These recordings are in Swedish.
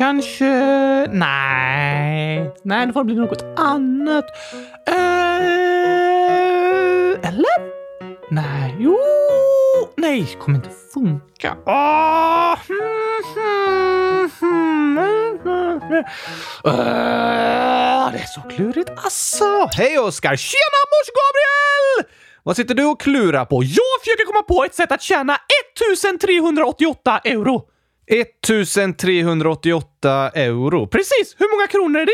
kanske... Nej, nej, det får bli något annat. Eh, eller? Nej, jo, nej, det kommer inte funka. Åh, hmm, hmm, hmm, hmm, hmm. Det är så klurigt alltså. Hej Oskar! Tjena mors Gabriel! Vad sitter du och klurar på? Jag försöker komma på ett sätt att tjäna 1388 euro. 1388 euro. Precis! Hur många kronor är det?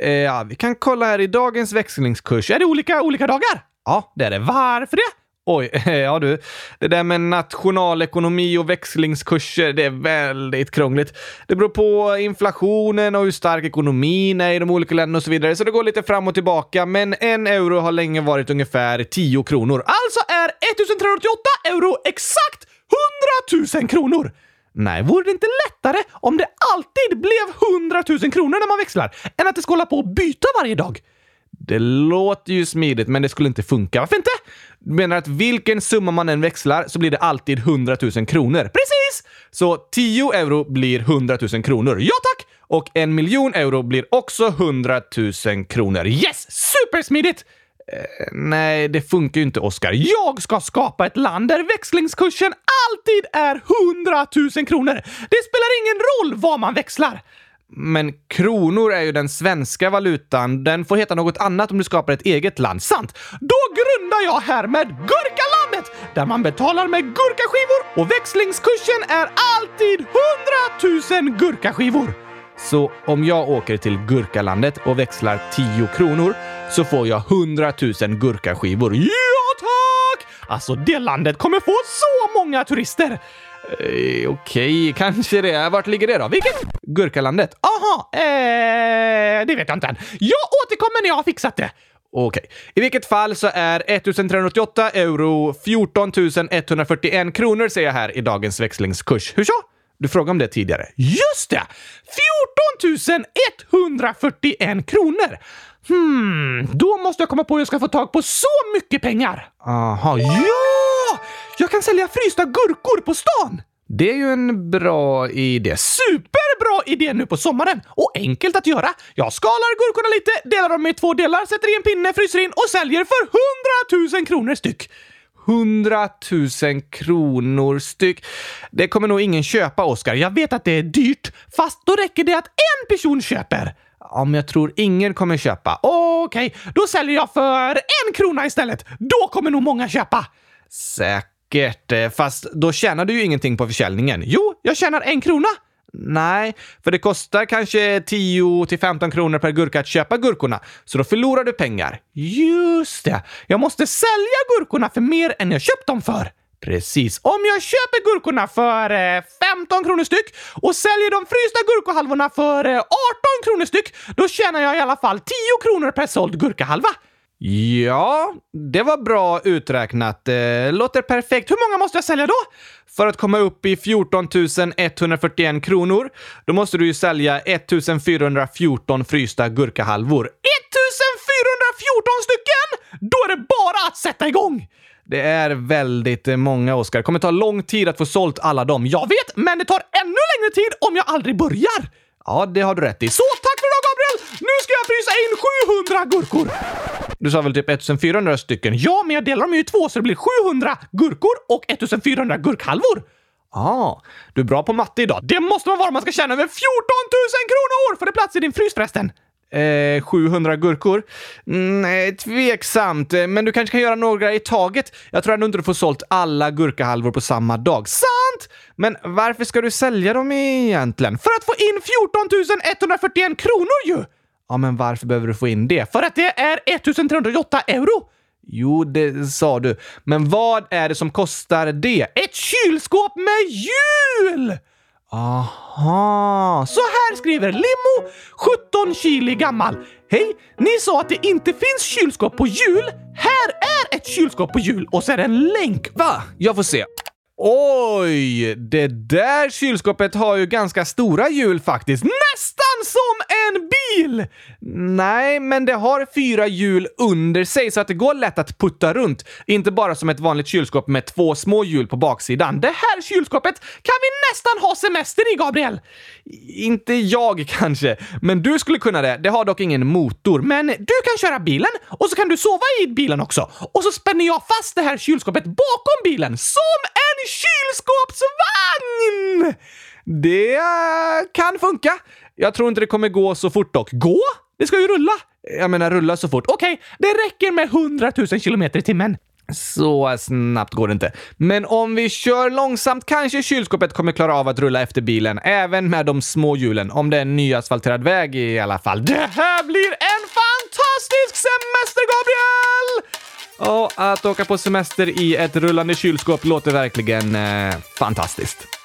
Eh, ja, vi kan kolla här i dagens växlingskurs. Är det olika olika dagar? Ja, det är det. Varför det? Oj, eh, ja du. Det där med nationalekonomi och växlingskurser, det är väldigt krångligt. Det beror på inflationen och hur stark ekonomin är i de olika länderna och så vidare, så det går lite fram och tillbaka. Men en euro har länge varit ungefär 10 kronor. Alltså är 1388 euro exakt 100 000 kronor! Nej, vore det inte lättare om det alltid blev 100 000 kronor när man växlar, än att det ska hålla på och byta varje dag? Det låter ju smidigt, men det skulle inte funka. Varför inte? Du menar att vilken summa man än växlar så blir det alltid 100 000 kronor? Precis! Så 10 euro blir 100 000 kronor. Ja tack! Och en miljon euro blir också 100 000 kronor. Yes! Supersmidigt! Eh, nej, det funkar ju inte, Oskar. Jag ska skapa ett land där växlingskursen alltid är 100 000 kronor. Det spelar ingen roll vad man växlar. Men kronor är ju den svenska valutan. Den får heta något annat om du skapar ett eget land. Sant! Då grundar jag härmed Gurkalandet! Där man betalar med gurkaskivor och växlingskursen är alltid 100 000 gurkaskivor. Så om jag åker till Gurkalandet och växlar 10 kronor så får jag 100 000 gurkaskivor. Ja tack! Alltså det landet kommer få så många turister! Eh, Okej, okay, kanske det. Vart ligger det då? Vilket? Gurkalandet? Aha, eh, det vet jag inte än. Jag återkommer när jag har fixat det. Okej. Okay. I vilket fall så är 1388 euro 14 141 kronor säger jag här i dagens växlingskurs. Hur så? Du frågade om det tidigare. Just det! 14 141 kronor! Hmm, då måste jag komma på hur jag ska få tag på så mycket pengar. Aha, ja! Jag kan sälja frysta gurkor på stan! Det är ju en bra idé. Superbra idé nu på sommaren! Och enkelt att göra. Jag skalar gurkorna lite, delar dem i två delar, sätter i en pinne, fryser in och säljer för 100 000 kronor styck. 100 000 kronor styck. Det kommer nog ingen köpa, Oskar. Jag vet att det är dyrt, fast då räcker det att en person köper. Ja, men jag tror ingen kommer köpa. Okej, okay, då säljer jag för en krona istället. Då kommer nog många köpa. Säkert, eh, fast då tjänar du ju ingenting på försäljningen. Jo, jag tjänar en krona. Nej, för det kostar kanske 10 till 15 kronor per gurka att köpa gurkorna, så då förlorar du pengar. Just det! Jag måste sälja gurkorna för mer än jag köpt dem för. Precis. Om jag köper gurkorna för eh, 15 kronor styck och säljer de frysta gurkohalvorna för eh, 18 kronor styck, då tjänar jag i alla fall 10 kronor per såld gurkahalva. Ja, det var bra uträknat. Eh, låter perfekt. Hur många måste jag sälja då? För att komma upp i 14 141 kronor, då måste du ju sälja 1414 frysta gurkahalvor. 1414 stycken! Då är det bara att sätta igång! Det är väldigt många, Oskar. Det kommer ta lång tid att få sålt alla dem. Jag vet, men det tar ännu längre tid om jag aldrig börjar. Ja, det har du rätt i. Så tack för idag, Gabriel! Nu ska jag frysa in 700 gurkor! Du sa väl typ 1400 stycken? Ja, men jag delar dem ju i två så det blir 700 gurkor och 1400 gurkhalvor. Ah, du är bra på matte idag. Det måste man vara om man ska tjäna över 14 000 kronor! Får det plats i din frys förresten? Eh, 700 gurkor? Nej, tveksamt. Eh, men du kanske kan göra några i taget. Jag tror ändå inte du får sålt alla gurkahalvor på samma dag. Sant! Men varför ska du sälja dem egentligen? För att få in 14 141 kronor ju! Ja, men varför behöver du få in det? För att det är 1308 euro! Jo, det sa du. Men vad är det som kostar det? Ett kylskåp med hjul! Aha, så här skriver Limo, 17 kilo gammal. Hej, ni sa att det inte finns kylskåp på hjul. Här är ett kylskåp på hjul och så är det en länk. Va? Jag får se. Oj! Det där kylskåpet har ju ganska stora hjul faktiskt. Nästan som en bil! Nej, men det har fyra hjul under sig så att det går lätt att putta runt. Inte bara som ett vanligt kylskåp med två små hjul på baksidan. Det här kylskåpet kan vi nästan ha semester i, Gabriel! Inte jag kanske, men du skulle kunna det. Det har dock ingen motor. Men du kan köra bilen och så kan du sova i bilen också. Och så spänner jag fast det här kylskåpet bakom bilen som en kylskåpsvagn! Det eh, kan funka. Jag tror inte det kommer gå så fort dock. Gå? Det ska ju rulla. Jag menar rulla så fort. Okej, okay, det räcker med 100 000 kilometer i timmen. Så snabbt går det inte. Men om vi kör långsamt kanske kylskåpet kommer klara av att rulla efter bilen, även med de små hjulen. Om det är en nyasfalterad väg i alla fall. Det här blir Och att åka på semester i ett rullande kylskåp låter verkligen eh, fantastiskt.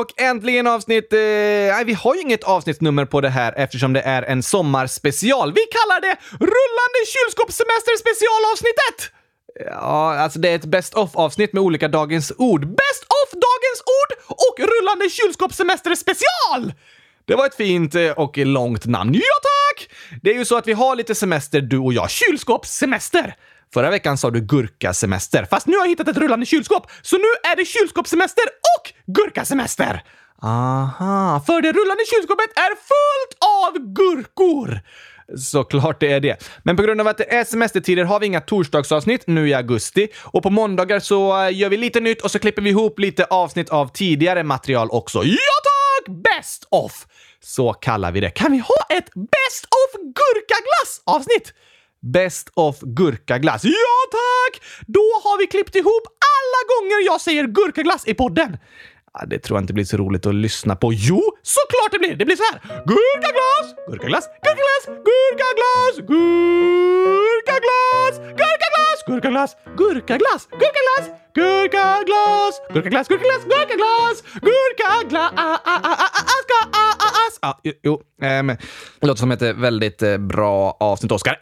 Och äntligen avsnitt... Eh, nej, vi har ju inget avsnittsnummer på det här eftersom det är en sommarspecial. Vi kallar det Rullande kylskåpssemester specialavsnittet! Ja, alltså det är ett best of avsnitt med olika dagens ord. Best of dagens ord och rullande kylskåpssemester special! Det var ett fint eh, och långt namn. Ja tack! Det är ju så att vi har lite semester du och jag. Kylskåpssemester! Förra veckan sa du gurkasemester, fast nu har jag hittat ett rullande kylskåp, så nu är det kylskåpssemester och gurkasemester! Aha, för det rullande kylskåpet är fullt av gurkor! Såklart det är det. Men på grund av att det är semestertider har vi inga torsdagsavsnitt nu i augusti och på måndagar så eh, gör vi lite nytt och så klipper vi ihop lite avsnitt av tidigare material också. Ja tack! Best of! Så kallar vi det. Kan vi ha ett Best of gurkaglass avsnitt? Best of gurkaglass. Ja tack! Då har vi klippt ihop alla gånger jag säger gurkaglass i podden. Det tror jag inte blir så roligt att lyssna på. Jo, såklart det blir! Det blir så här. Gurkaglass, gurkaglass, gurkaglass, gurkaglass, gurkaglass, gurkaglass, gurkaglass, gurkaglass, gurkaglass, gurkaglass, gurkaglass, gurkaglass, gurkaglass, gurkaglass, Ja, jo, det låter som ett väldigt bra avsnitt, Oskar.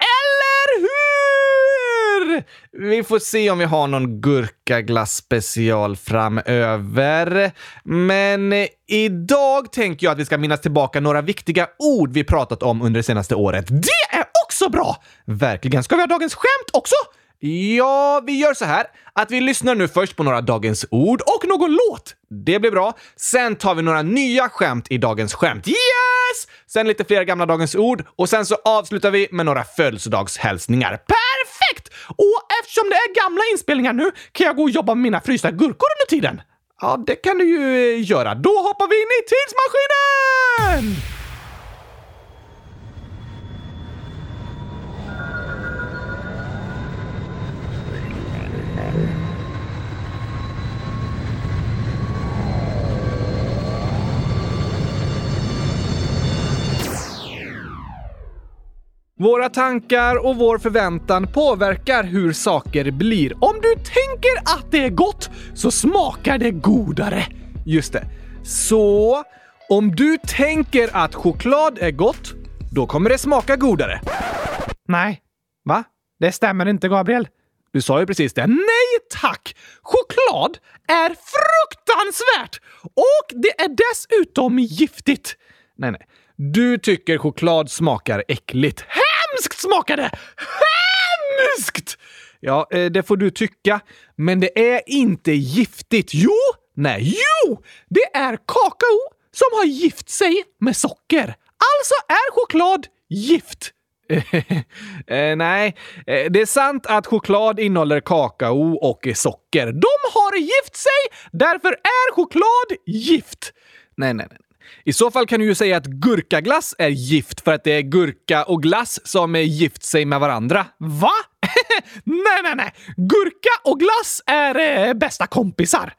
Vi får se om vi har någon gurkaglass special framöver. Men eh, idag tänker jag att vi ska minnas tillbaka några viktiga ord vi pratat om under det senaste året. Det är också bra! Verkligen. Ska vi ha dagens skämt också? Ja, vi gör så här att vi lyssnar nu först på några dagens ord och någon låt. Det blir bra. Sen tar vi några nya skämt i dagens skämt. Yes! Sen lite fler gamla dagens ord och sen så avslutar vi med några födelsedagshälsningar. Perfekt! Och eftersom det är gamla inspelningar nu kan jag gå och jobba med mina frysta gurkor under tiden. Ja, det kan du ju eh, göra. Då hoppar vi in i tidsmaskinen! Våra tankar och vår förväntan påverkar hur saker blir. Om du tänker att det är gott så smakar det godare. Just det. Så om du tänker att choklad är gott, då kommer det smaka godare. Nej. Va? Det stämmer inte, Gabriel. Du sa ju precis det. Nej tack! Choklad är fruktansvärt! Och det är dessutom giftigt. Nej, nej. Du tycker choklad smakar äckligt. Hemskt smakar det! Hemskt! Ja, eh, det får du tycka. Men det är inte giftigt. Jo! Nej, jo! Det är kakao som har gift sig med socker. Alltså är choklad gift. eh, nej, eh, det är sant att choklad innehåller kakao och socker. De har gift sig, därför är choklad gift. Nej, nej, nej. I så fall kan du ju säga att gurkaglass är gift för att det är gurka och glass som är gift sig med varandra. Va? nej, nej, nej! Gurka och glass är eh, bästa kompisar.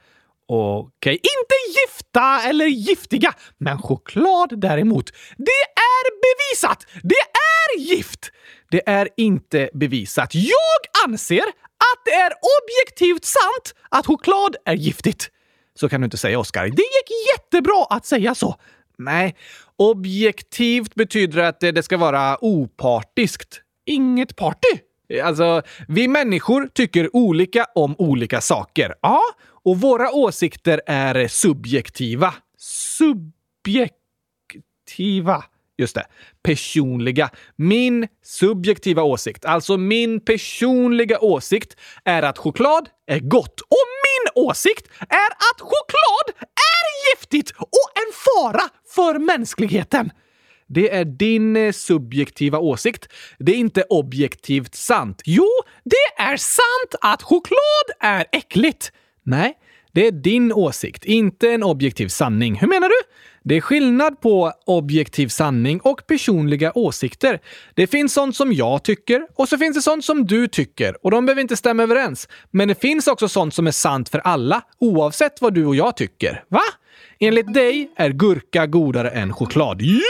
Okej, okay. inte gifta eller giftiga, men choklad däremot. Det är bevisat! Det är gift! Det är inte bevisat. Jag anser att det är objektivt sant att choklad är giftigt. Så kan du inte säga, Oskar. Det gick jättebra att säga så. Nej, objektivt betyder att det ska vara opartiskt. Inget party. Alltså, vi människor tycker olika om olika saker. Ja, och våra åsikter är subjektiva. Subjektiva. Just det. Personliga. Min subjektiva åsikt, alltså min personliga åsikt, är att choklad är gott. Och åsikt är att choklad är giftigt och en fara för mänskligheten. Det är din eh, subjektiva åsikt. Det är inte objektivt sant. Jo, det är sant att choklad är äckligt. Nej, det är din åsikt, inte en objektiv sanning. Hur menar du? Det är skillnad på objektiv sanning och personliga åsikter. Det finns sånt som jag tycker och så finns det sånt som du tycker och de behöver inte stämma överens. Men det finns också sånt som är sant för alla, oavsett vad du och jag tycker. Va? Enligt dig är gurka godare än choklad. Ja,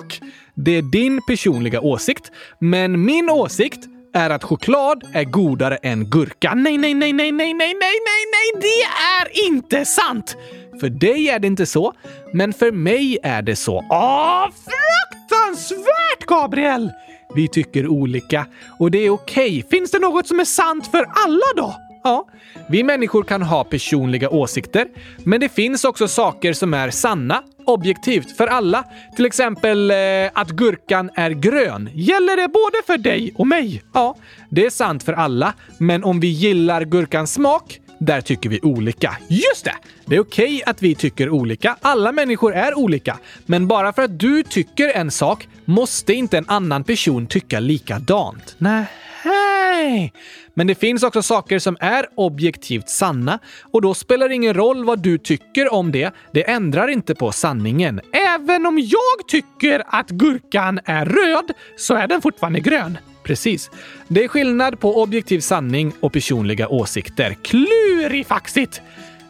tack! Det är din personliga åsikt, men min åsikt är att choklad är godare än gurka. Nej, nej, nej, nej, nej, nej, nej, nej, nej, det är inte sant! För dig är det inte så, men för mig är det så. Åh, fruktansvärt, Gabriel! Vi tycker olika och det är okej. Okay. Finns det något som är sant för alla då? Ja, vi människor kan ha personliga åsikter, men det finns också saker som är sanna, objektivt, för alla. Till exempel eh, att gurkan är grön. Gäller det både för dig och mig? Ja, det är sant för alla, men om vi gillar gurkans smak där tycker vi olika. Just det! Det är okej okay att vi tycker olika. Alla människor är olika. Men bara för att du tycker en sak måste inte en annan person tycka likadant. Nej. Men det finns också saker som är objektivt sanna och då spelar det ingen roll vad du tycker om det. Det ändrar inte på sanningen. Även om jag tycker att gurkan är röd så är den fortfarande grön. Precis. Det är skillnad på objektiv sanning och personliga åsikter. Klurifaxigt!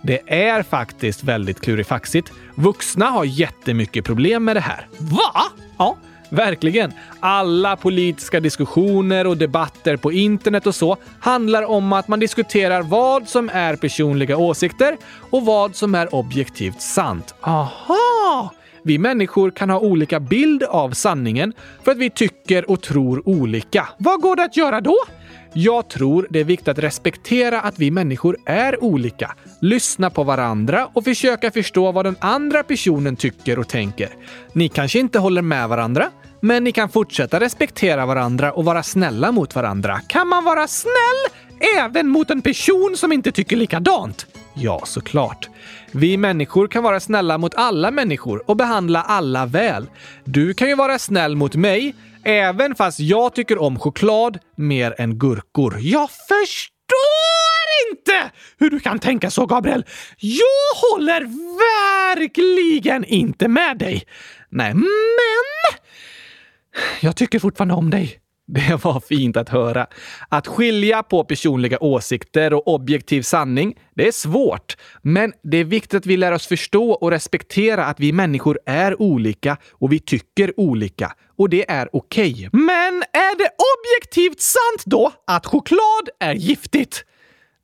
Det är faktiskt väldigt klurifaxigt. Vuxna har jättemycket problem med det här. Va? Ja, verkligen. Alla politiska diskussioner och debatter på internet och så handlar om att man diskuterar vad som är personliga åsikter och vad som är objektivt sant. Aha! Vi människor kan ha olika bild av sanningen för att vi tycker och tror olika. Vad går det att göra då? Jag tror det är viktigt att respektera att vi människor är olika, lyssna på varandra och försöka förstå vad den andra personen tycker och tänker. Ni kanske inte håller med varandra, men ni kan fortsätta respektera varandra och vara snälla mot varandra. Kan man vara snäll även mot en person som inte tycker likadant? Ja, såklart. Vi människor kan vara snälla mot alla människor och behandla alla väl. Du kan ju vara snäll mot mig, även fast jag tycker om choklad mer än gurkor. Jag förstår inte hur du kan tänka så, Gabriel. Jag håller verkligen inte med dig. Nej, men jag tycker fortfarande om dig. Det var fint att höra. Att skilja på personliga åsikter och objektiv sanning, det är svårt. Men det är viktigt att vi lär oss förstå och respektera att vi människor är olika och vi tycker olika. Och det är okej. Okay. Men är det objektivt sant då att choklad är giftigt?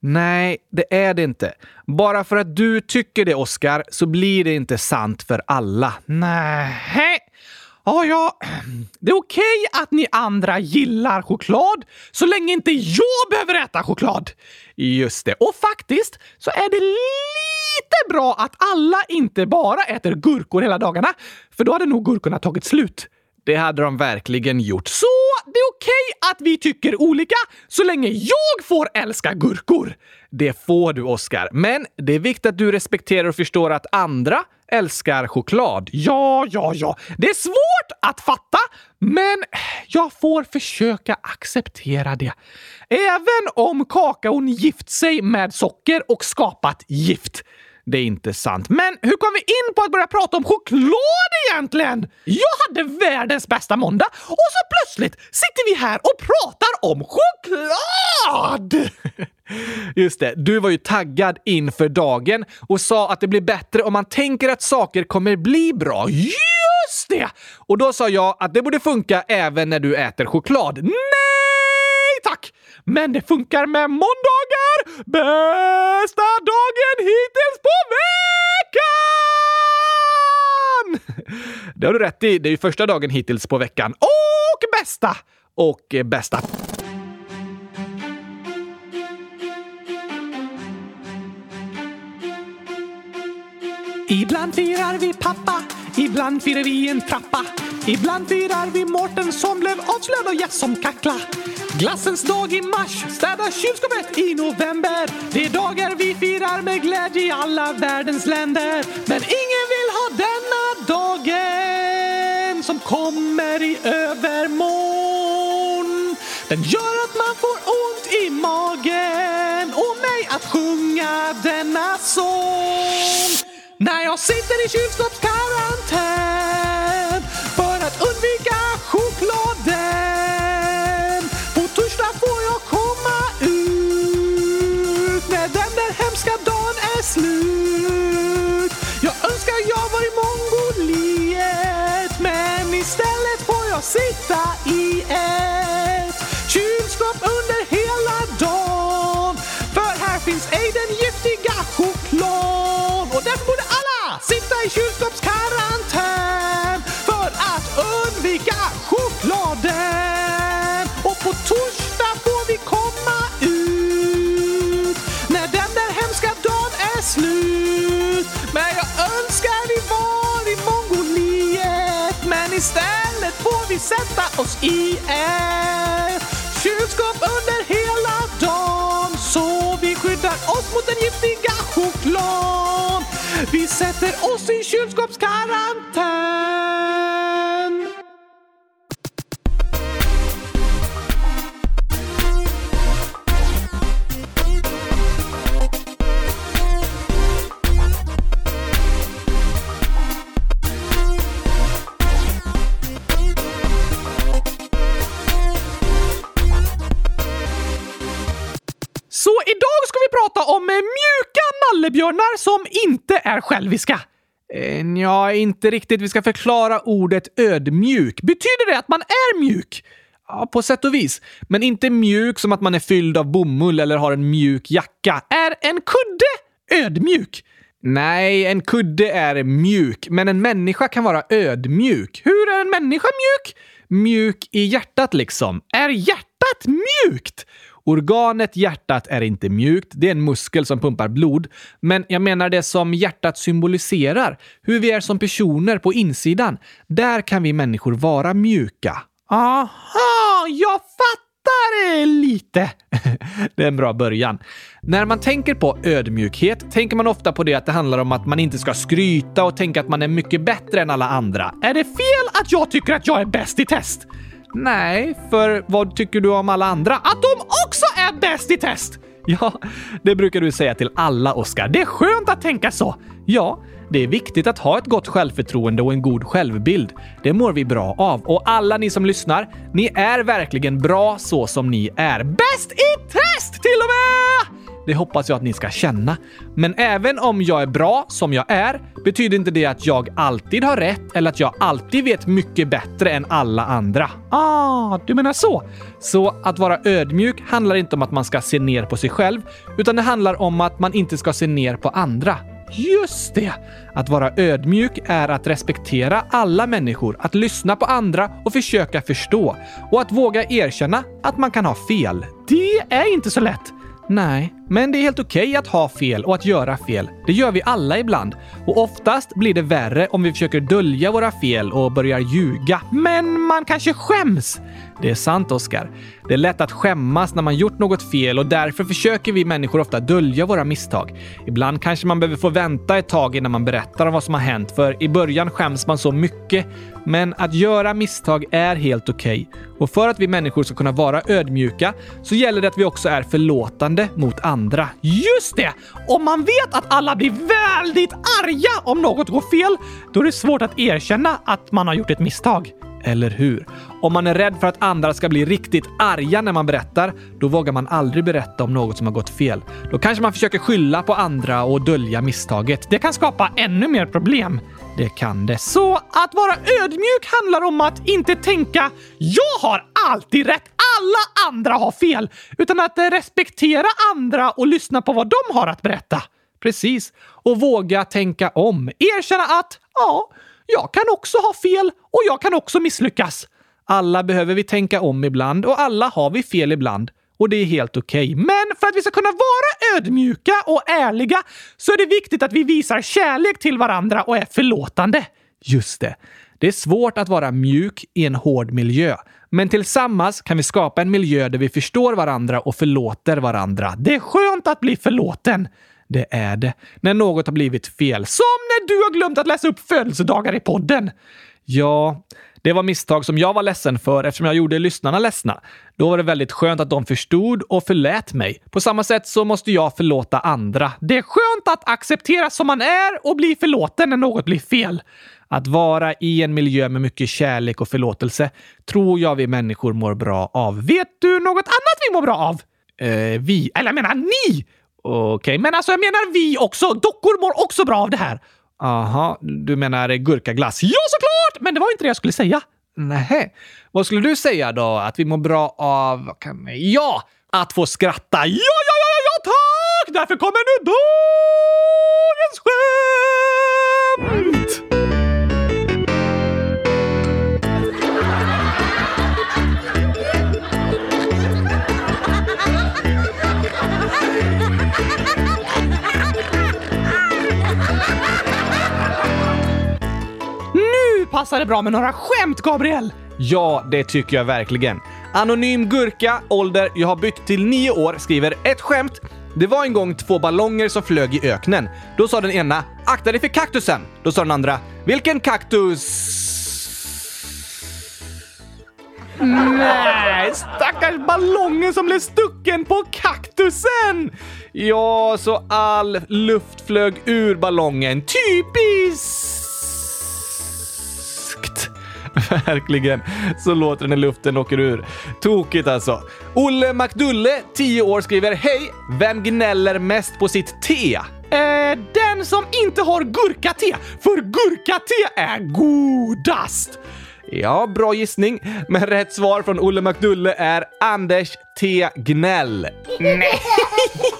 Nej, det är det inte. Bara för att du tycker det, Oscar, så blir det inte sant för alla. Nej. Ja, ja, det är okej okay att ni andra gillar choklad så länge inte jag behöver äta choklad. Just det. Och faktiskt så är det lite bra att alla inte bara äter gurkor hela dagarna, för då hade nog gurkorna tagit slut. Det hade de verkligen gjort. Så det är okej okay att vi tycker olika så länge jag får älska gurkor. Det får du, Oscar. Men det är viktigt att du respekterar och förstår att andra älskar choklad. Ja, ja, ja. Det är svårt att fatta, men jag får försöka acceptera det. Även om kakaon gift sig med socker och skapat gift det är inte sant. Men hur kom vi in på att börja prata om choklad egentligen? Jag hade världens bästa måndag och så plötsligt sitter vi här och pratar om choklad! Just det, du var ju taggad inför dagen och sa att det blir bättre om man tänker att saker kommer bli bra. Just det! Och då sa jag att det borde funka även när du äter choklad. Nej tack! Men det funkar med måndagar! Bästa dagen hittills på veckan! Det har du rätt i. Det är ju första dagen hittills på veckan. Och bästa! Och bästa. Ibland firar vi pappa, ibland firar vi en trappa. Ibland firar vi Mårten som blev avslöjad och gäst som kackla. Glassens dag i mars, städa kylskåpet i november. Det är dagar vi firar med glädje i alla världens länder. Men ingen vill ha denna dagen som kommer i övermorgon. Den gör att man får ont i magen och mig att sjunga denna sång. När jag sitter i kylskåpskarantän undvika chokladen. På torsdag får jag komma ut när den där hemska dagen är slut. Jag önskar jag var i Mongoliet men istället får jag sitta i ett kylskåp under hela dagen. För här finns ej den giftiga chokladen. och därför borde alla sitta i kylskåpskammaren sätta oss i ett kylskåp under hela dagen så vi skyddar oss mot den giftiga chokladen. Vi sätter oss i kylskåpskarantän. Nallebjörnar som inte är själviska. Eh, ja, inte riktigt. Vi ska förklara ordet ödmjuk. Betyder det att man är mjuk? Ja, på sätt och vis. Men inte mjuk som att man är fylld av bomull eller har en mjuk jacka. Är en kudde ödmjuk? Nej, en kudde är mjuk, men en människa kan vara ödmjuk. Hur är en människa mjuk? Mjuk i hjärtat liksom. Är hjärtat mjukt? Organet hjärtat är inte mjukt, det är en muskel som pumpar blod. Men jag menar det som hjärtat symboliserar, hur vi är som personer på insidan. Där kan vi människor vara mjuka. Aha, jag fattar lite. det är en bra början. När man tänker på ödmjukhet tänker man ofta på det att det handlar om att man inte ska skryta och tänka att man är mycket bättre än alla andra. Är det fel att jag tycker att jag är bäst i test? Nej, för vad tycker du om alla andra? Att de är bäst i test! Ja, det brukar du säga till alla, Oskar. Det är skönt att tänka så. Ja, det är viktigt att ha ett gott självförtroende och en god självbild. Det mår vi bra av. Och alla ni som lyssnar, ni är verkligen bra så som ni är. Bäst i test till och med! Det hoppas jag att ni ska känna. Men även om jag är bra som jag är betyder inte det att jag alltid har rätt eller att jag alltid vet mycket bättre än alla andra. Ah, du menar så? Så att vara ödmjuk handlar inte om att man ska se ner på sig själv, utan det handlar om att man inte ska se ner på andra. Just det! Att vara ödmjuk är att respektera alla människor, att lyssna på andra och försöka förstå. Och att våga erkänna att man kan ha fel. Det är inte så lätt. Nej, men det är helt okej okay att ha fel och att göra fel. Det gör vi alla ibland. Och oftast blir det värre om vi försöker dölja våra fel och börjar ljuga. Men man kanske skäms! Det är sant, Oskar. Det är lätt att skämmas när man gjort något fel och därför försöker vi människor ofta dölja våra misstag. Ibland kanske man behöver få vänta ett tag innan man berättar om vad som har hänt, för i början skäms man så mycket. Men att göra misstag är helt okej. Okay. Och för att vi människor ska kunna vara ödmjuka så gäller det att vi också är förlåtande mot andra andra. Just det! Om man vet att alla blir väldigt arga om något går fel, då är det svårt att erkänna att man har gjort ett misstag. Eller hur? Om man är rädd för att andra ska bli riktigt arga när man berättar, då vågar man aldrig berätta om något som har gått fel. Då kanske man försöker skylla på andra och dölja misstaget. Det kan skapa ännu mer problem. Det kan det. Så att vara ödmjuk handlar om att inte tänka “Jag har alltid rätt, alla andra har fel”, utan att respektera andra och lyssna på vad de har att berätta. Precis. Och våga tänka om. Erkänna att “Ja, jag kan också ha fel och jag kan också misslyckas. Alla behöver vi tänka om ibland och alla har vi fel ibland. Och det är helt okej. Okay. Men för att vi ska kunna vara ödmjuka och ärliga så är det viktigt att vi visar kärlek till varandra och är förlåtande. Just det. Det är svårt att vara mjuk i en hård miljö. Men tillsammans kan vi skapa en miljö där vi förstår varandra och förlåter varandra. Det är skönt att bli förlåten. Det är det. När något har blivit fel. Som när du har glömt att läsa upp födelsedagar i podden. Ja, det var misstag som jag var ledsen för eftersom jag gjorde lyssnarna ledsna. Då var det väldigt skönt att de förstod och förlät mig. På samma sätt så måste jag förlåta andra. Det är skönt att accepteras som man är och bli förlåten när något blir fel. Att vara i en miljö med mycket kärlek och förlåtelse tror jag vi människor mår bra av. Vet du något annat vi mår bra av? Eh, vi, eller jag menar ni! Okej, okay, men alltså jag menar vi också. Dockor mår också bra av det här. Aha, du menar gurkaglass? Ja, såklart! Men det var inte det jag skulle säga. Nej. Vad skulle du säga då? Att vi mår bra av... Kan... Ja! Att få skratta. Ja, ja, ja, ja, tack! Därför kommer nu dagens skämt! Passar det bra med några skämt, Gabriel! Ja, det tycker jag verkligen. Anonym Gurka, ålder jag har bytt till nio år, skriver ett skämt. Det var en gång två ballonger som flög i öknen. Då sa den ena “Akta dig för kaktusen!” Då sa den andra “Vilken kaktus?” Nej, stackars ballongen som blev stucken på kaktusen! Ja, så all luft flög ur ballongen. Typiskt! Verkligen. Så låter det när luften åker ur. Tokigt alltså. Olle McDulle, 10 år, skriver Hej! Vem gnäller mest på sitt te? Eh, den som inte har gurkate, för gurkate är godast! Ja, bra gissning. Men rätt svar från Olle McDulle är Anders T. Gnäll. Nej!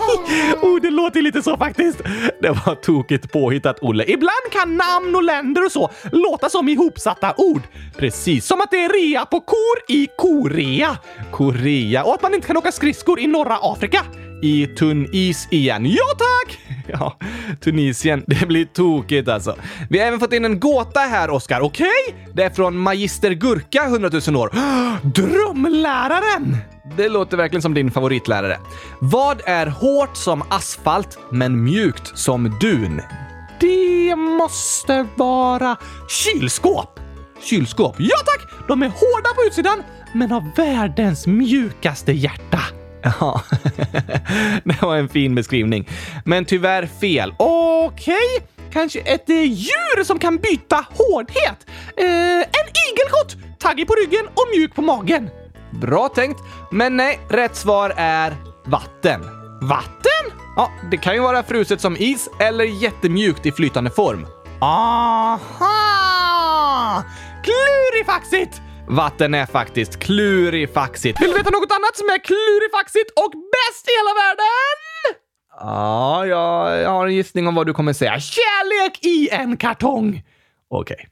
oh, det låter lite så faktiskt. Det var tokigt påhittat, Olle. Ibland kan namn och länder och så låta som ihopsatta ord. Precis som att det är rea på kor i Korea. Korea. Och att man inte kan åka skridskor i norra Afrika i tunn is igen. Ja tack! Ja, Tunisien. Det blir tokigt alltså. Vi har även fått in en gåta här, Oskar. Okej? Okay? Det är från Magister Gurka, 100 000 år. Drömläraren! Det låter verkligen som din favoritlärare. Vad är hårt som asfalt men mjukt som dun? Det måste vara kylskåp. Kylskåp? Ja tack! De är hårda på utsidan men har världens mjukaste hjärta. Ja, det var en fin beskrivning. Men tyvärr fel. Okej, okay. kanske ett eh, djur som kan byta hårdhet? Eh, en igelkott! Taggig på ryggen och mjuk på magen. Bra tänkt, men nej, rätt svar är vatten. Vatten? Ja, det kan ju vara fruset som is eller jättemjukt i flytande form. Aha! Klurifaxigt! Vatten är faktiskt klurifaxigt. Vill du veta något annat som är klurifaxigt och bäst i hela världen? Ja, jag har en gissning om vad du kommer säga. Kärlek i en kartong! Okej. Okay.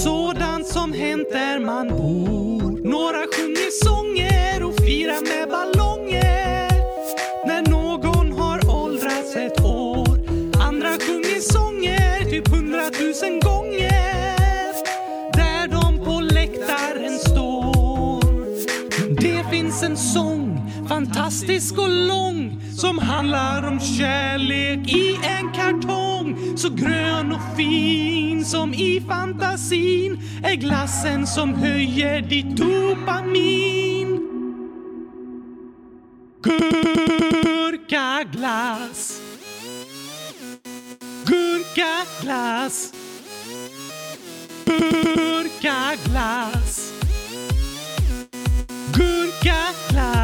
Sådant som hänt där man bor. Några sjunger sånger och firar med ballonger när någon har åldrats ett år. Andra sjunger sånger typ hundratusen gånger där de på läktaren står. Det finns en sång, fantastisk och lång, som handlar om kärlek i en kartong. Så grön och fin som i fantasin är glassen som höjer ditt dopamin. Gurkaglass. Gurkaglass. Gurkaglass. Gurkaglass.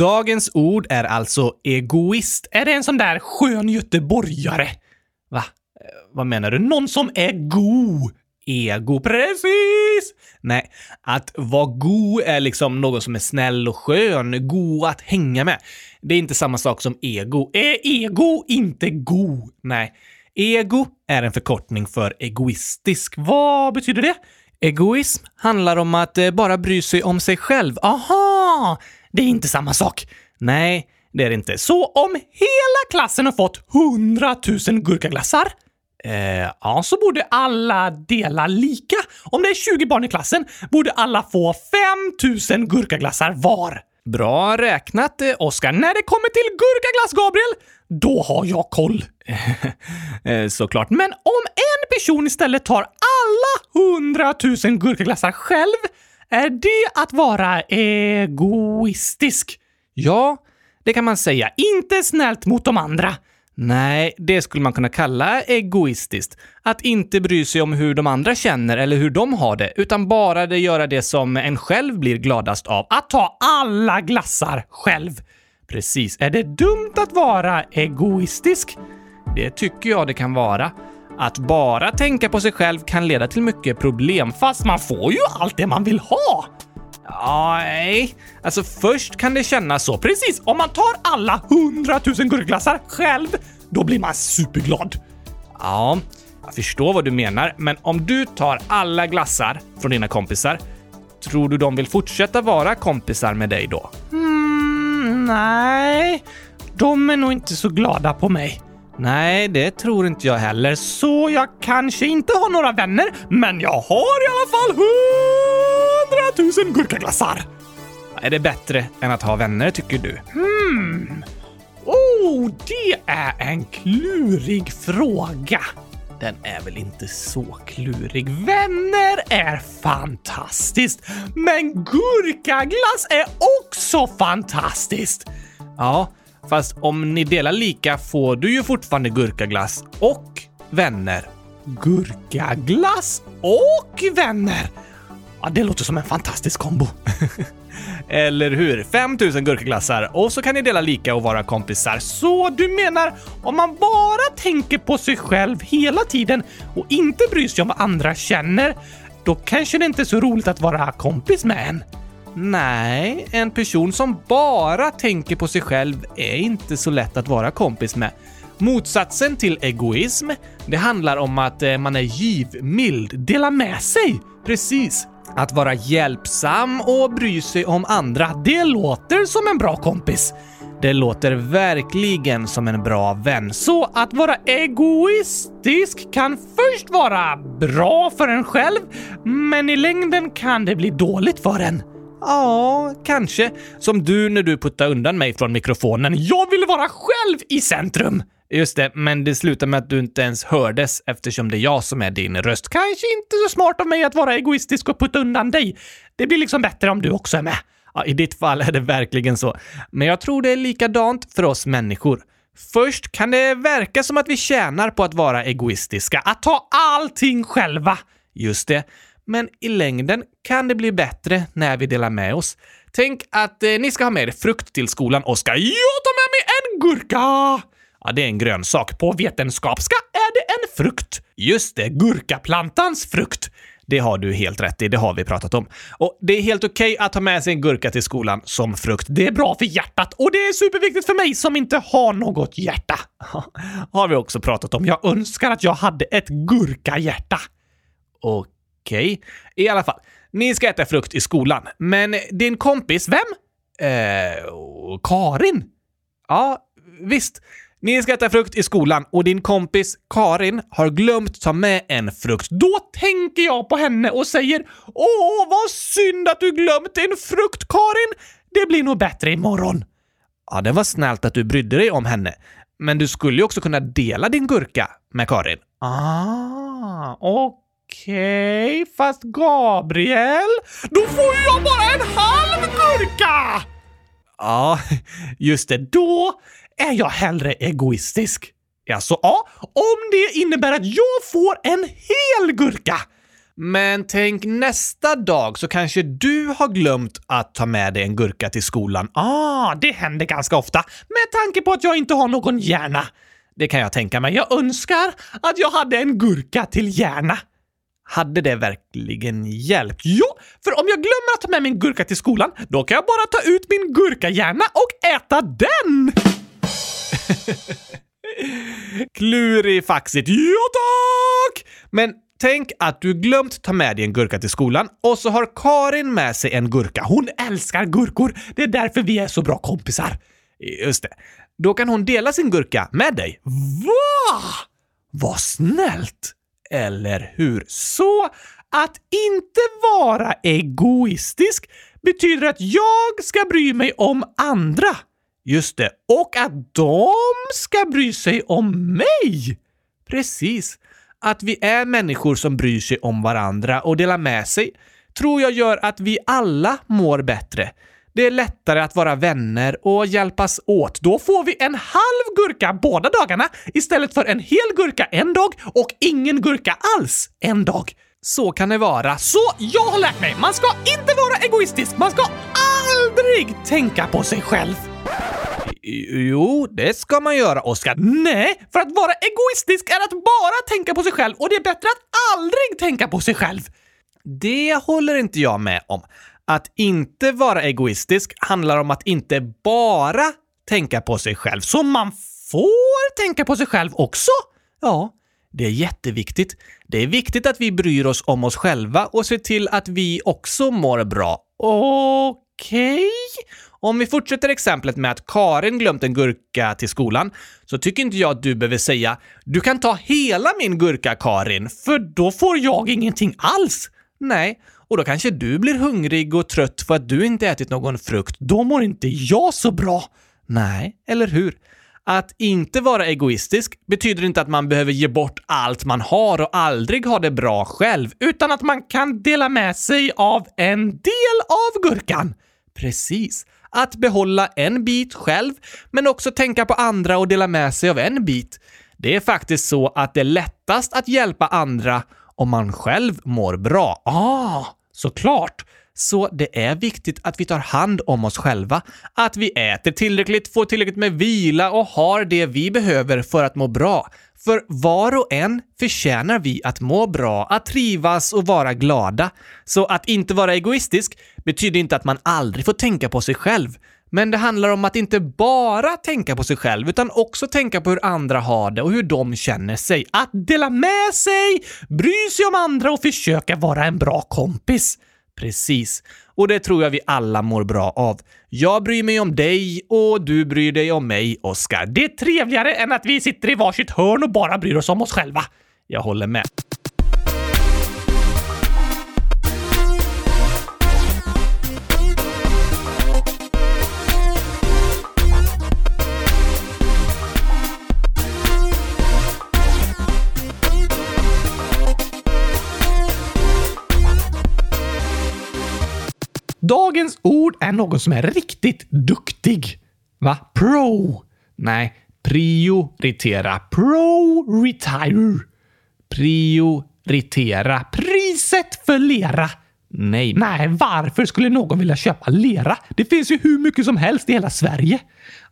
Dagens ord är alltså egoist. Är det en sån där skön göteborgare? Va? Eh, vad menar du? Någon som är god? Ego, precis! Nej, att vara god är liksom någon som är snäll och skön, god att hänga med. Det är inte samma sak som ego. Är ego inte god? Nej. Ego är en förkortning för egoistisk. Vad betyder det? Egoism handlar om att eh, bara bry sig om sig själv. Aha! Det är inte samma sak. Nej, det är det inte. Så om hela klassen har fått 100 000 gurkaglassar, Eh, ja, så borde alla dela lika. Om det är 20 barn i klassen borde alla få 5 000 gurkaglassar var. bra räknat, eh, Oskar, när det kommer till gurkaglass, Gabriel, då har jag koll. eh, såklart. Men om en person istället tar alla 100 000 gurkaglassar själv, är det att vara egoistisk? Ja, det kan man säga. Inte snällt mot de andra. Nej, det skulle man kunna kalla egoistiskt. Att inte bry sig om hur de andra känner eller hur de har det, utan bara det göra det som en själv blir gladast av. Att ta alla glassar själv. Precis. Är det dumt att vara egoistisk? Det tycker jag det kan vara. Att bara tänka på sig själv kan leda till mycket problem, fast man får ju allt det man vill ha. Ja, nej. Alltså först kan det kännas så. Precis, om man tar alla hundratusen gurkglassar själv, då blir man superglad. Ja, jag förstår vad du menar, men om du tar alla glassar från dina kompisar, tror du de vill fortsätta vara kompisar med dig då? Mm, nej, de är nog inte så glada på mig. Nej, det tror inte jag heller, så jag kanske inte har några vänner, men jag har i alla fall hundratusen gurkaglassar! Är det bättre än att ha vänner, tycker du? Hmm. Oh, det är en klurig fråga. Den är väl inte så klurig. Vänner är fantastiskt, men gurkaglass är också fantastiskt. Ja, Fast om ni delar lika får du ju fortfarande gurkaglass och vänner. Gurkaglass och vänner! Ja, det låter som en fantastisk kombo. Eller hur? 5000 gurkaglassar och så kan ni dela lika och vara kompisar. Så du menar om man bara tänker på sig själv hela tiden och inte bryr sig om vad andra känner, då kanske det inte är så roligt att vara kompis med en. Nej, en person som bara tänker på sig själv är inte så lätt att vara kompis med. Motsatsen till egoism, det handlar om att eh, man är givmild, dela med sig. Precis. Att vara hjälpsam och bry sig om andra, det låter som en bra kompis. Det låter verkligen som en bra vän. Så att vara egoistisk kan först vara bra för en själv, men i längden kan det bli dåligt för en. Ja, kanske. Som du när du puttade undan mig från mikrofonen. Jag ville vara själv i centrum! Just det, men det slutar med att du inte ens hördes eftersom det är jag som är din röst. Kanske inte så smart av mig att vara egoistisk och putta undan dig. Det blir liksom bättre om du också är med. Ja, I ditt fall är det verkligen så. Men jag tror det är likadant för oss människor. Först kan det verka som att vi tjänar på att vara egoistiska, att ta allting själva. Just det men i längden kan det bli bättre när vi delar med oss. Tänk att eh, ni ska ha med er frukt till skolan och ska jag ta med mig en gurka! Ja, det är en grönsak. På vetenskapska är det en frukt. Just det, gurkaplantans frukt. Det har du helt rätt i, det har vi pratat om. Och det är helt okej okay att ta med sig en gurka till skolan som frukt. Det är bra för hjärtat och det är superviktigt för mig som inte har något hjärta. har vi också pratat om. Jag önskar att jag hade ett gurkahjärta. Och Okej. Okay. I alla fall, ni ska äta frukt i skolan. Men din kompis, vem? Eh, Karin? Ja, visst. Ni ska äta frukt i skolan och din kompis Karin har glömt ta med en frukt. Då tänker jag på henne och säger Åh, vad synd att du glömt en frukt, Karin! Det blir nog bättre imorgon. Ja, det var snällt att du brydde dig om henne. Men du skulle ju också kunna dela din gurka med Karin. Ah, okej. Okej, okay, fast Gabriel? Då får jag bara en halv gurka! Ja, just det. Då är jag hellre egoistisk. Alltså, ja, om det innebär att jag får en hel gurka. Men tänk nästa dag så kanske du har glömt att ta med dig en gurka till skolan. Ah, det händer ganska ofta med tanke på att jag inte har någon hjärna. Det kan jag tänka mig. Jag önskar att jag hade en gurka till hjärna. Hade det verkligen hjälpt? Jo, för om jag glömmer att ta med min gurka till skolan, då kan jag bara ta ut min gurkahjärna och äta den! Klurifaxigt. Ja tack! Men tänk att du glömt ta med dig en gurka till skolan och så har Karin med sig en gurka. Hon älskar gurkor. Det är därför vi är så bra kompisar. Just det. Då kan hon dela sin gurka med dig. Va? Vad snällt! Eller hur? Så att inte vara egoistisk betyder att jag ska bry mig om andra. Just det, och att de ska bry sig om mig. Precis. Att vi är människor som bryr sig om varandra och delar med sig tror jag gör att vi alla mår bättre. Det är lättare att vara vänner och hjälpas åt. Då får vi en halv gurka båda dagarna istället för en hel gurka en dag och ingen gurka alls en dag. Så kan det vara. Så jag har lärt mig, man ska inte vara egoistisk. Man ska aldrig tänka på sig själv. Jo, det ska man göra, Oskar. Nej, för att vara egoistisk är att bara tänka på sig själv och det är bättre att aldrig tänka på sig själv. Det håller inte jag med om. Att inte vara egoistisk handlar om att inte bara tänka på sig själv. Så man får tänka på sig själv också? Ja, det är jätteviktigt. Det är viktigt att vi bryr oss om oss själva och ser till att vi också mår bra. Okej? Okay. Om vi fortsätter exemplet med att Karin glömt en gurka till skolan så tycker inte jag att du behöver säga “Du kan ta hela min gurka, Karin”, för då får jag ingenting alls. Nej, och då kanske du blir hungrig och trött för att du inte ätit någon frukt. Då mår inte jag så bra. Nej, eller hur? Att inte vara egoistisk betyder inte att man behöver ge bort allt man har och aldrig ha det bra själv, utan att man kan dela med sig av en del av gurkan. Precis. Att behålla en bit själv, men också tänka på andra och dela med sig av en bit. Det är faktiskt så att det är lättast att hjälpa andra om man själv mår bra. Ah, såklart! Så det är viktigt att vi tar hand om oss själva, att vi äter tillräckligt, får tillräckligt med vila och har det vi behöver för att må bra. För var och en förtjänar vi att må bra, att trivas och vara glada. Så att inte vara egoistisk betyder inte att man aldrig får tänka på sig själv. Men det handlar om att inte bara tänka på sig själv, utan också tänka på hur andra har det och hur de känner sig. Att dela med sig, bry sig om andra och försöka vara en bra kompis. Precis. Och det tror jag vi alla mår bra av. Jag bryr mig om dig och du bryr dig om mig, Oskar. Det är trevligare än att vi sitter i varsitt hörn och bara bryr oss om oss själva. Jag håller med. Dagens ord är någon som är riktigt duktig. Va? Pro. Nej, prioritera. Pro-retire. Prioritera. Priset för lera. Nej. Nej, varför skulle någon vilja köpa lera? Det finns ju hur mycket som helst i hela Sverige.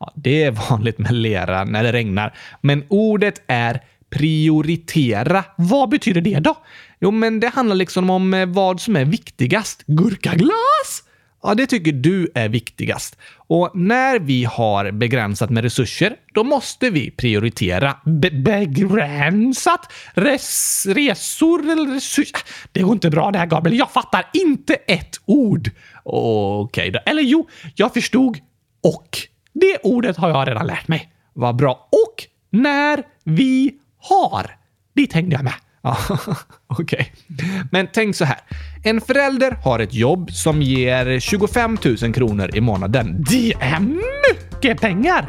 Ja, det är vanligt med lera när det regnar, men ordet är prioritera. Vad betyder det då? Jo, men det handlar liksom om eh, vad som är viktigast. Gurkaglas? Ja, det tycker du är viktigast. Och när vi har begränsat med resurser, då måste vi prioritera. Be begränsat? Res resor eller resurser? Ah, det går inte bra det här, Gabriel. Jag fattar inte ett ord. Okej okay, då. Eller jo, jag förstod och. Det ordet har jag redan lärt mig. Vad bra. Och när vi har. Dit hängde jag med. Ja, okej. Okay. Men tänk så här. En förälder har ett jobb som ger 25 000 kronor i månaden. Det är mycket pengar!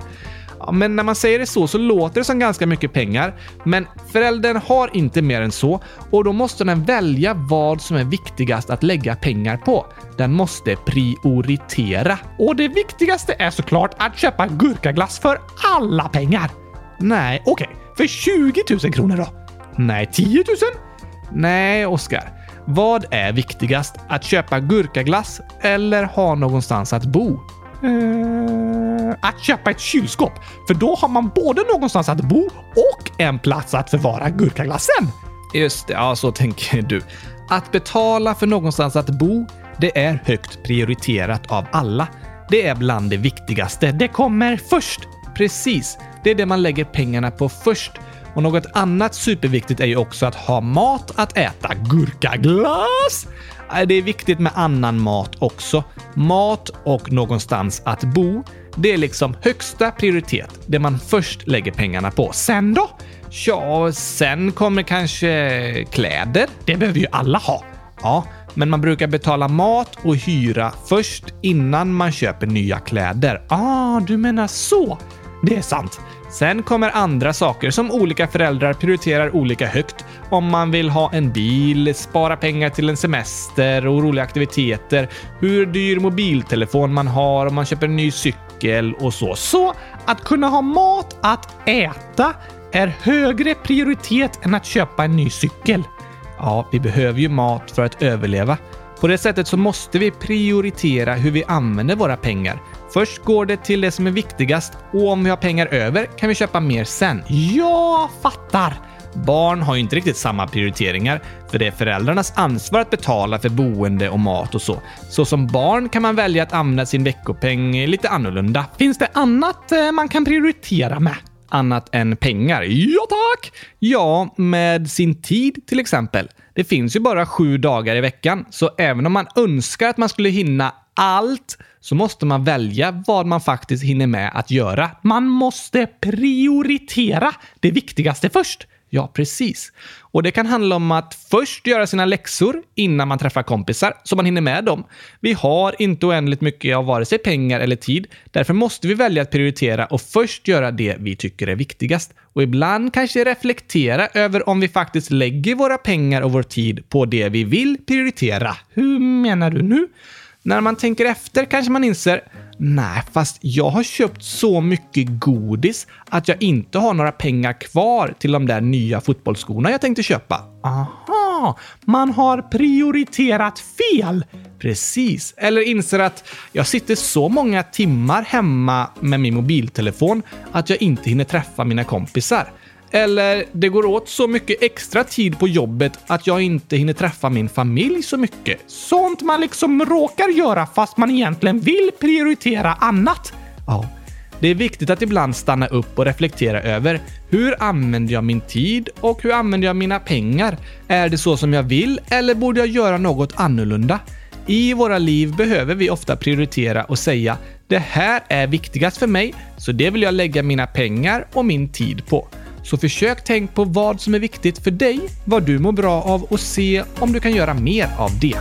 Ja, men när man säger det så, så låter det som ganska mycket pengar. Men föräldern har inte mer än så och då måste den välja vad som är viktigast att lägga pengar på. Den måste prioritera. Och det viktigaste är såklart att köpa gurkaglass för alla pengar. Nej, okej. Okay. För 20 000 kronor då? Nej, 10 000? Nej, Oskar. Vad är viktigast? Att köpa gurkaglass eller ha någonstans att bo? Eh, att köpa ett kylskåp, för då har man både någonstans att bo och en plats att förvara gurkaglassen. Just det, ja så tänker du. Att betala för någonstans att bo, det är högt prioriterat av alla. Det är bland det viktigaste. Det kommer först. Precis. Det är det man lägger pengarna på först. Och något annat superviktigt är ju också att ha mat att äta. Gurkaglass! Äh, det är viktigt med annan mat också. Mat och någonstans att bo. Det är liksom högsta prioritet. Det man först lägger pengarna på. Sen då? Ja, sen kommer kanske kläder. Det behöver ju alla ha. Ja, men man brukar betala mat och hyra först innan man köper nya kläder. Ah, du menar så. Det är sant. Sen kommer andra saker som olika föräldrar prioriterar olika högt om man vill ha en bil, spara pengar till en semester och roliga aktiviteter, hur dyr mobiltelefon man har, om man köper en ny cykel och så. Så att kunna ha mat att äta är högre prioritet än att köpa en ny cykel. Ja, vi behöver ju mat för att överleva. På det sättet så måste vi prioritera hur vi använder våra pengar. Först går det till det som är viktigast och om vi har pengar över kan vi köpa mer sen. Jag fattar! Barn har ju inte riktigt samma prioriteringar, för det är föräldrarnas ansvar att betala för boende och mat och så. Så som barn kan man välja att använda sin veckopeng lite annorlunda. Finns det annat eh, man kan prioritera med? Annat än pengar? Ja tack! Ja, med sin tid till exempel. Det finns ju bara sju dagar i veckan, så även om man önskar att man skulle hinna allt så måste man välja vad man faktiskt hinner med att göra. Man måste prioritera det viktigaste först. Ja, precis. Och det kan handla om att först göra sina läxor innan man träffar kompisar, så man hinner med dem. Vi har inte oändligt mycket av vare sig pengar eller tid. Därför måste vi välja att prioritera och först göra det vi tycker är viktigast. Och ibland kanske reflektera över om vi faktiskt lägger våra pengar och vår tid på det vi vill prioritera. Hur menar du nu? När man tänker efter kanske man inser Nej, fast jag har köpt så mycket godis att jag inte har några pengar kvar till de där nya fotbollsskorna jag tänkte köpa. Aha, man har prioriterat fel. Precis. Eller inser att jag sitter så många timmar hemma med min mobiltelefon att jag inte hinner träffa mina kompisar. Eller det går åt så mycket extra tid på jobbet att jag inte hinner träffa min familj så mycket. Sånt man liksom råkar göra fast man egentligen vill prioritera annat. Ja, det är viktigt att ibland stanna upp och reflektera över hur använder jag min tid och hur använder jag mina pengar? Är det så som jag vill eller borde jag göra något annorlunda? I våra liv behöver vi ofta prioritera och säga det här är viktigast för mig, så det vill jag lägga mina pengar och min tid på. Så försök tänk på vad som är viktigt för dig, vad du mår bra av och se om du kan göra mer av det.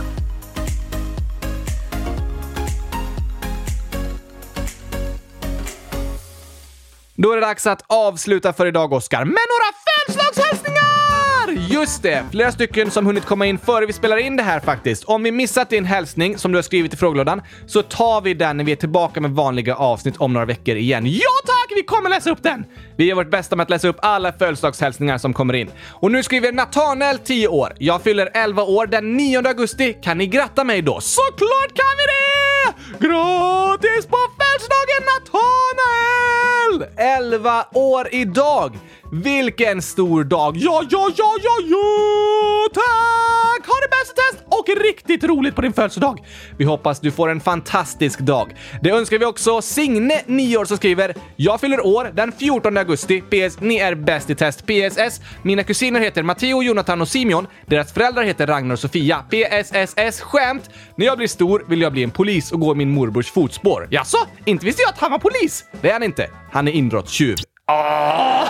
Då är det dags att avsluta för idag, Oskar, med några födelsedagshälsningar! Just det! Flera stycken som hunnit komma in före vi spelar in det här faktiskt. Om vi missat din hälsning som du har skrivit i frågelådan så tar vi den när vi är tillbaka med vanliga avsnitt om några veckor igen. Ja tack! Vi kommer läsa upp den! Vi gör vårt bästa med att läsa upp alla födelsedagshälsningar som kommer in. Och nu skriver Nathanael 10 år. Jag fyller 11 år den 9 augusti. Kan ni gratta mig då? Såklart kan vi det! Grattis på födelsedagen Nathanael! 11 år idag! Vilken stor dag! Ja, ja, ja, ja, ja! Tack! Ha det bäst och riktigt roligt på din födelsedag! Vi hoppas du får en fantastisk dag. Det önskar vi också Signe, 9 år, som skriver “Jag fyller år den 14 augusti. PS. Ni är bäst i test. PSS. Mina kusiner heter Matteo, Jonathan och Simeon. Deras föräldrar heter Ragnar och Sofia. PSSS. Skämt! När jag blir stor vill jag bli en polis och gå i min morbrors fotspår. Jaså? Inte visste jag att han var polis! Det är han inte. Han är inbrottstjuv. Oh,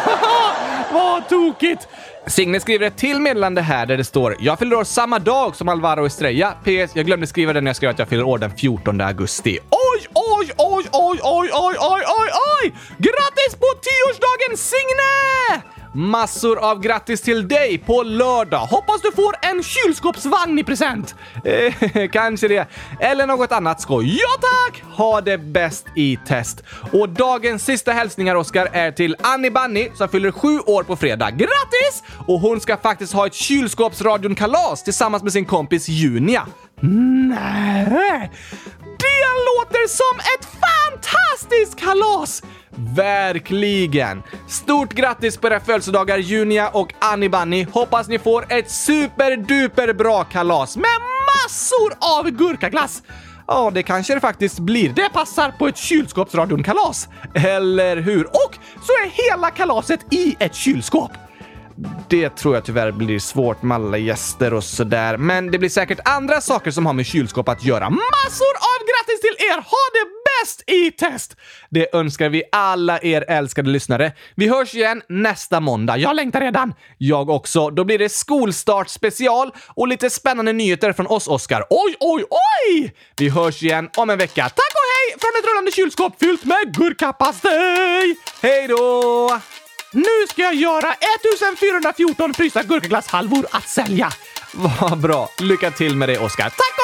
vad tokigt! Signe skriver ett till meddelande här där det står “Jag fyller år samma dag som Alvaro Estrella. PS. Jag glömde skriva det när jag skrev att jag fyller år den 14 augusti. Oj, oj, oj, oj, oj, oj, oj, oj, oj! Grattis på tioårsdagen Signe! Massor av grattis till dig på lördag! Hoppas du får en kylskåpsvagn i present! Eh, kanske det. Eller något annat skoj. Ja tack! Ha det bäst i test. Och dagens sista hälsningar, Oskar, är till Annie Bunny som fyller sju år på fredag. Grattis! Och hon ska faktiskt ha ett kylskåpsradion-kalas tillsammans med sin kompis Junia. Nej! Det låter som ett fantastiskt kalas! Verkligen! Stort grattis på era födelsedagar Junia och Annie Bunny. Hoppas ni får ett superduper bra kalas med massor av gurkaglass! Ja, det kanske det faktiskt blir. Det passar på ett kylskåpsradion-kalas. Eller hur? Och så är hela kalaset i ett kylskåp. Det tror jag tyvärr blir svårt med alla gäster och sådär, men det blir säkert andra saker som har med kylskåp att göra. Massor av grattis till er! Ha det bäst i test! Det önskar vi alla er älskade lyssnare. Vi hörs igen nästa måndag. Jag längtar redan! Jag också. Då blir det skolstart special och lite spännande nyheter från oss, Oskar. Oj, oj, oj! Vi hörs igen om en vecka. Tack och hej från ett rullande kylskåp fyllt med gurkapastej! Hej då! Nu ska jag göra 1414 frysta gurkaglasshalvor att sälja. Vad bra. Lycka till med det, Oskar. Tack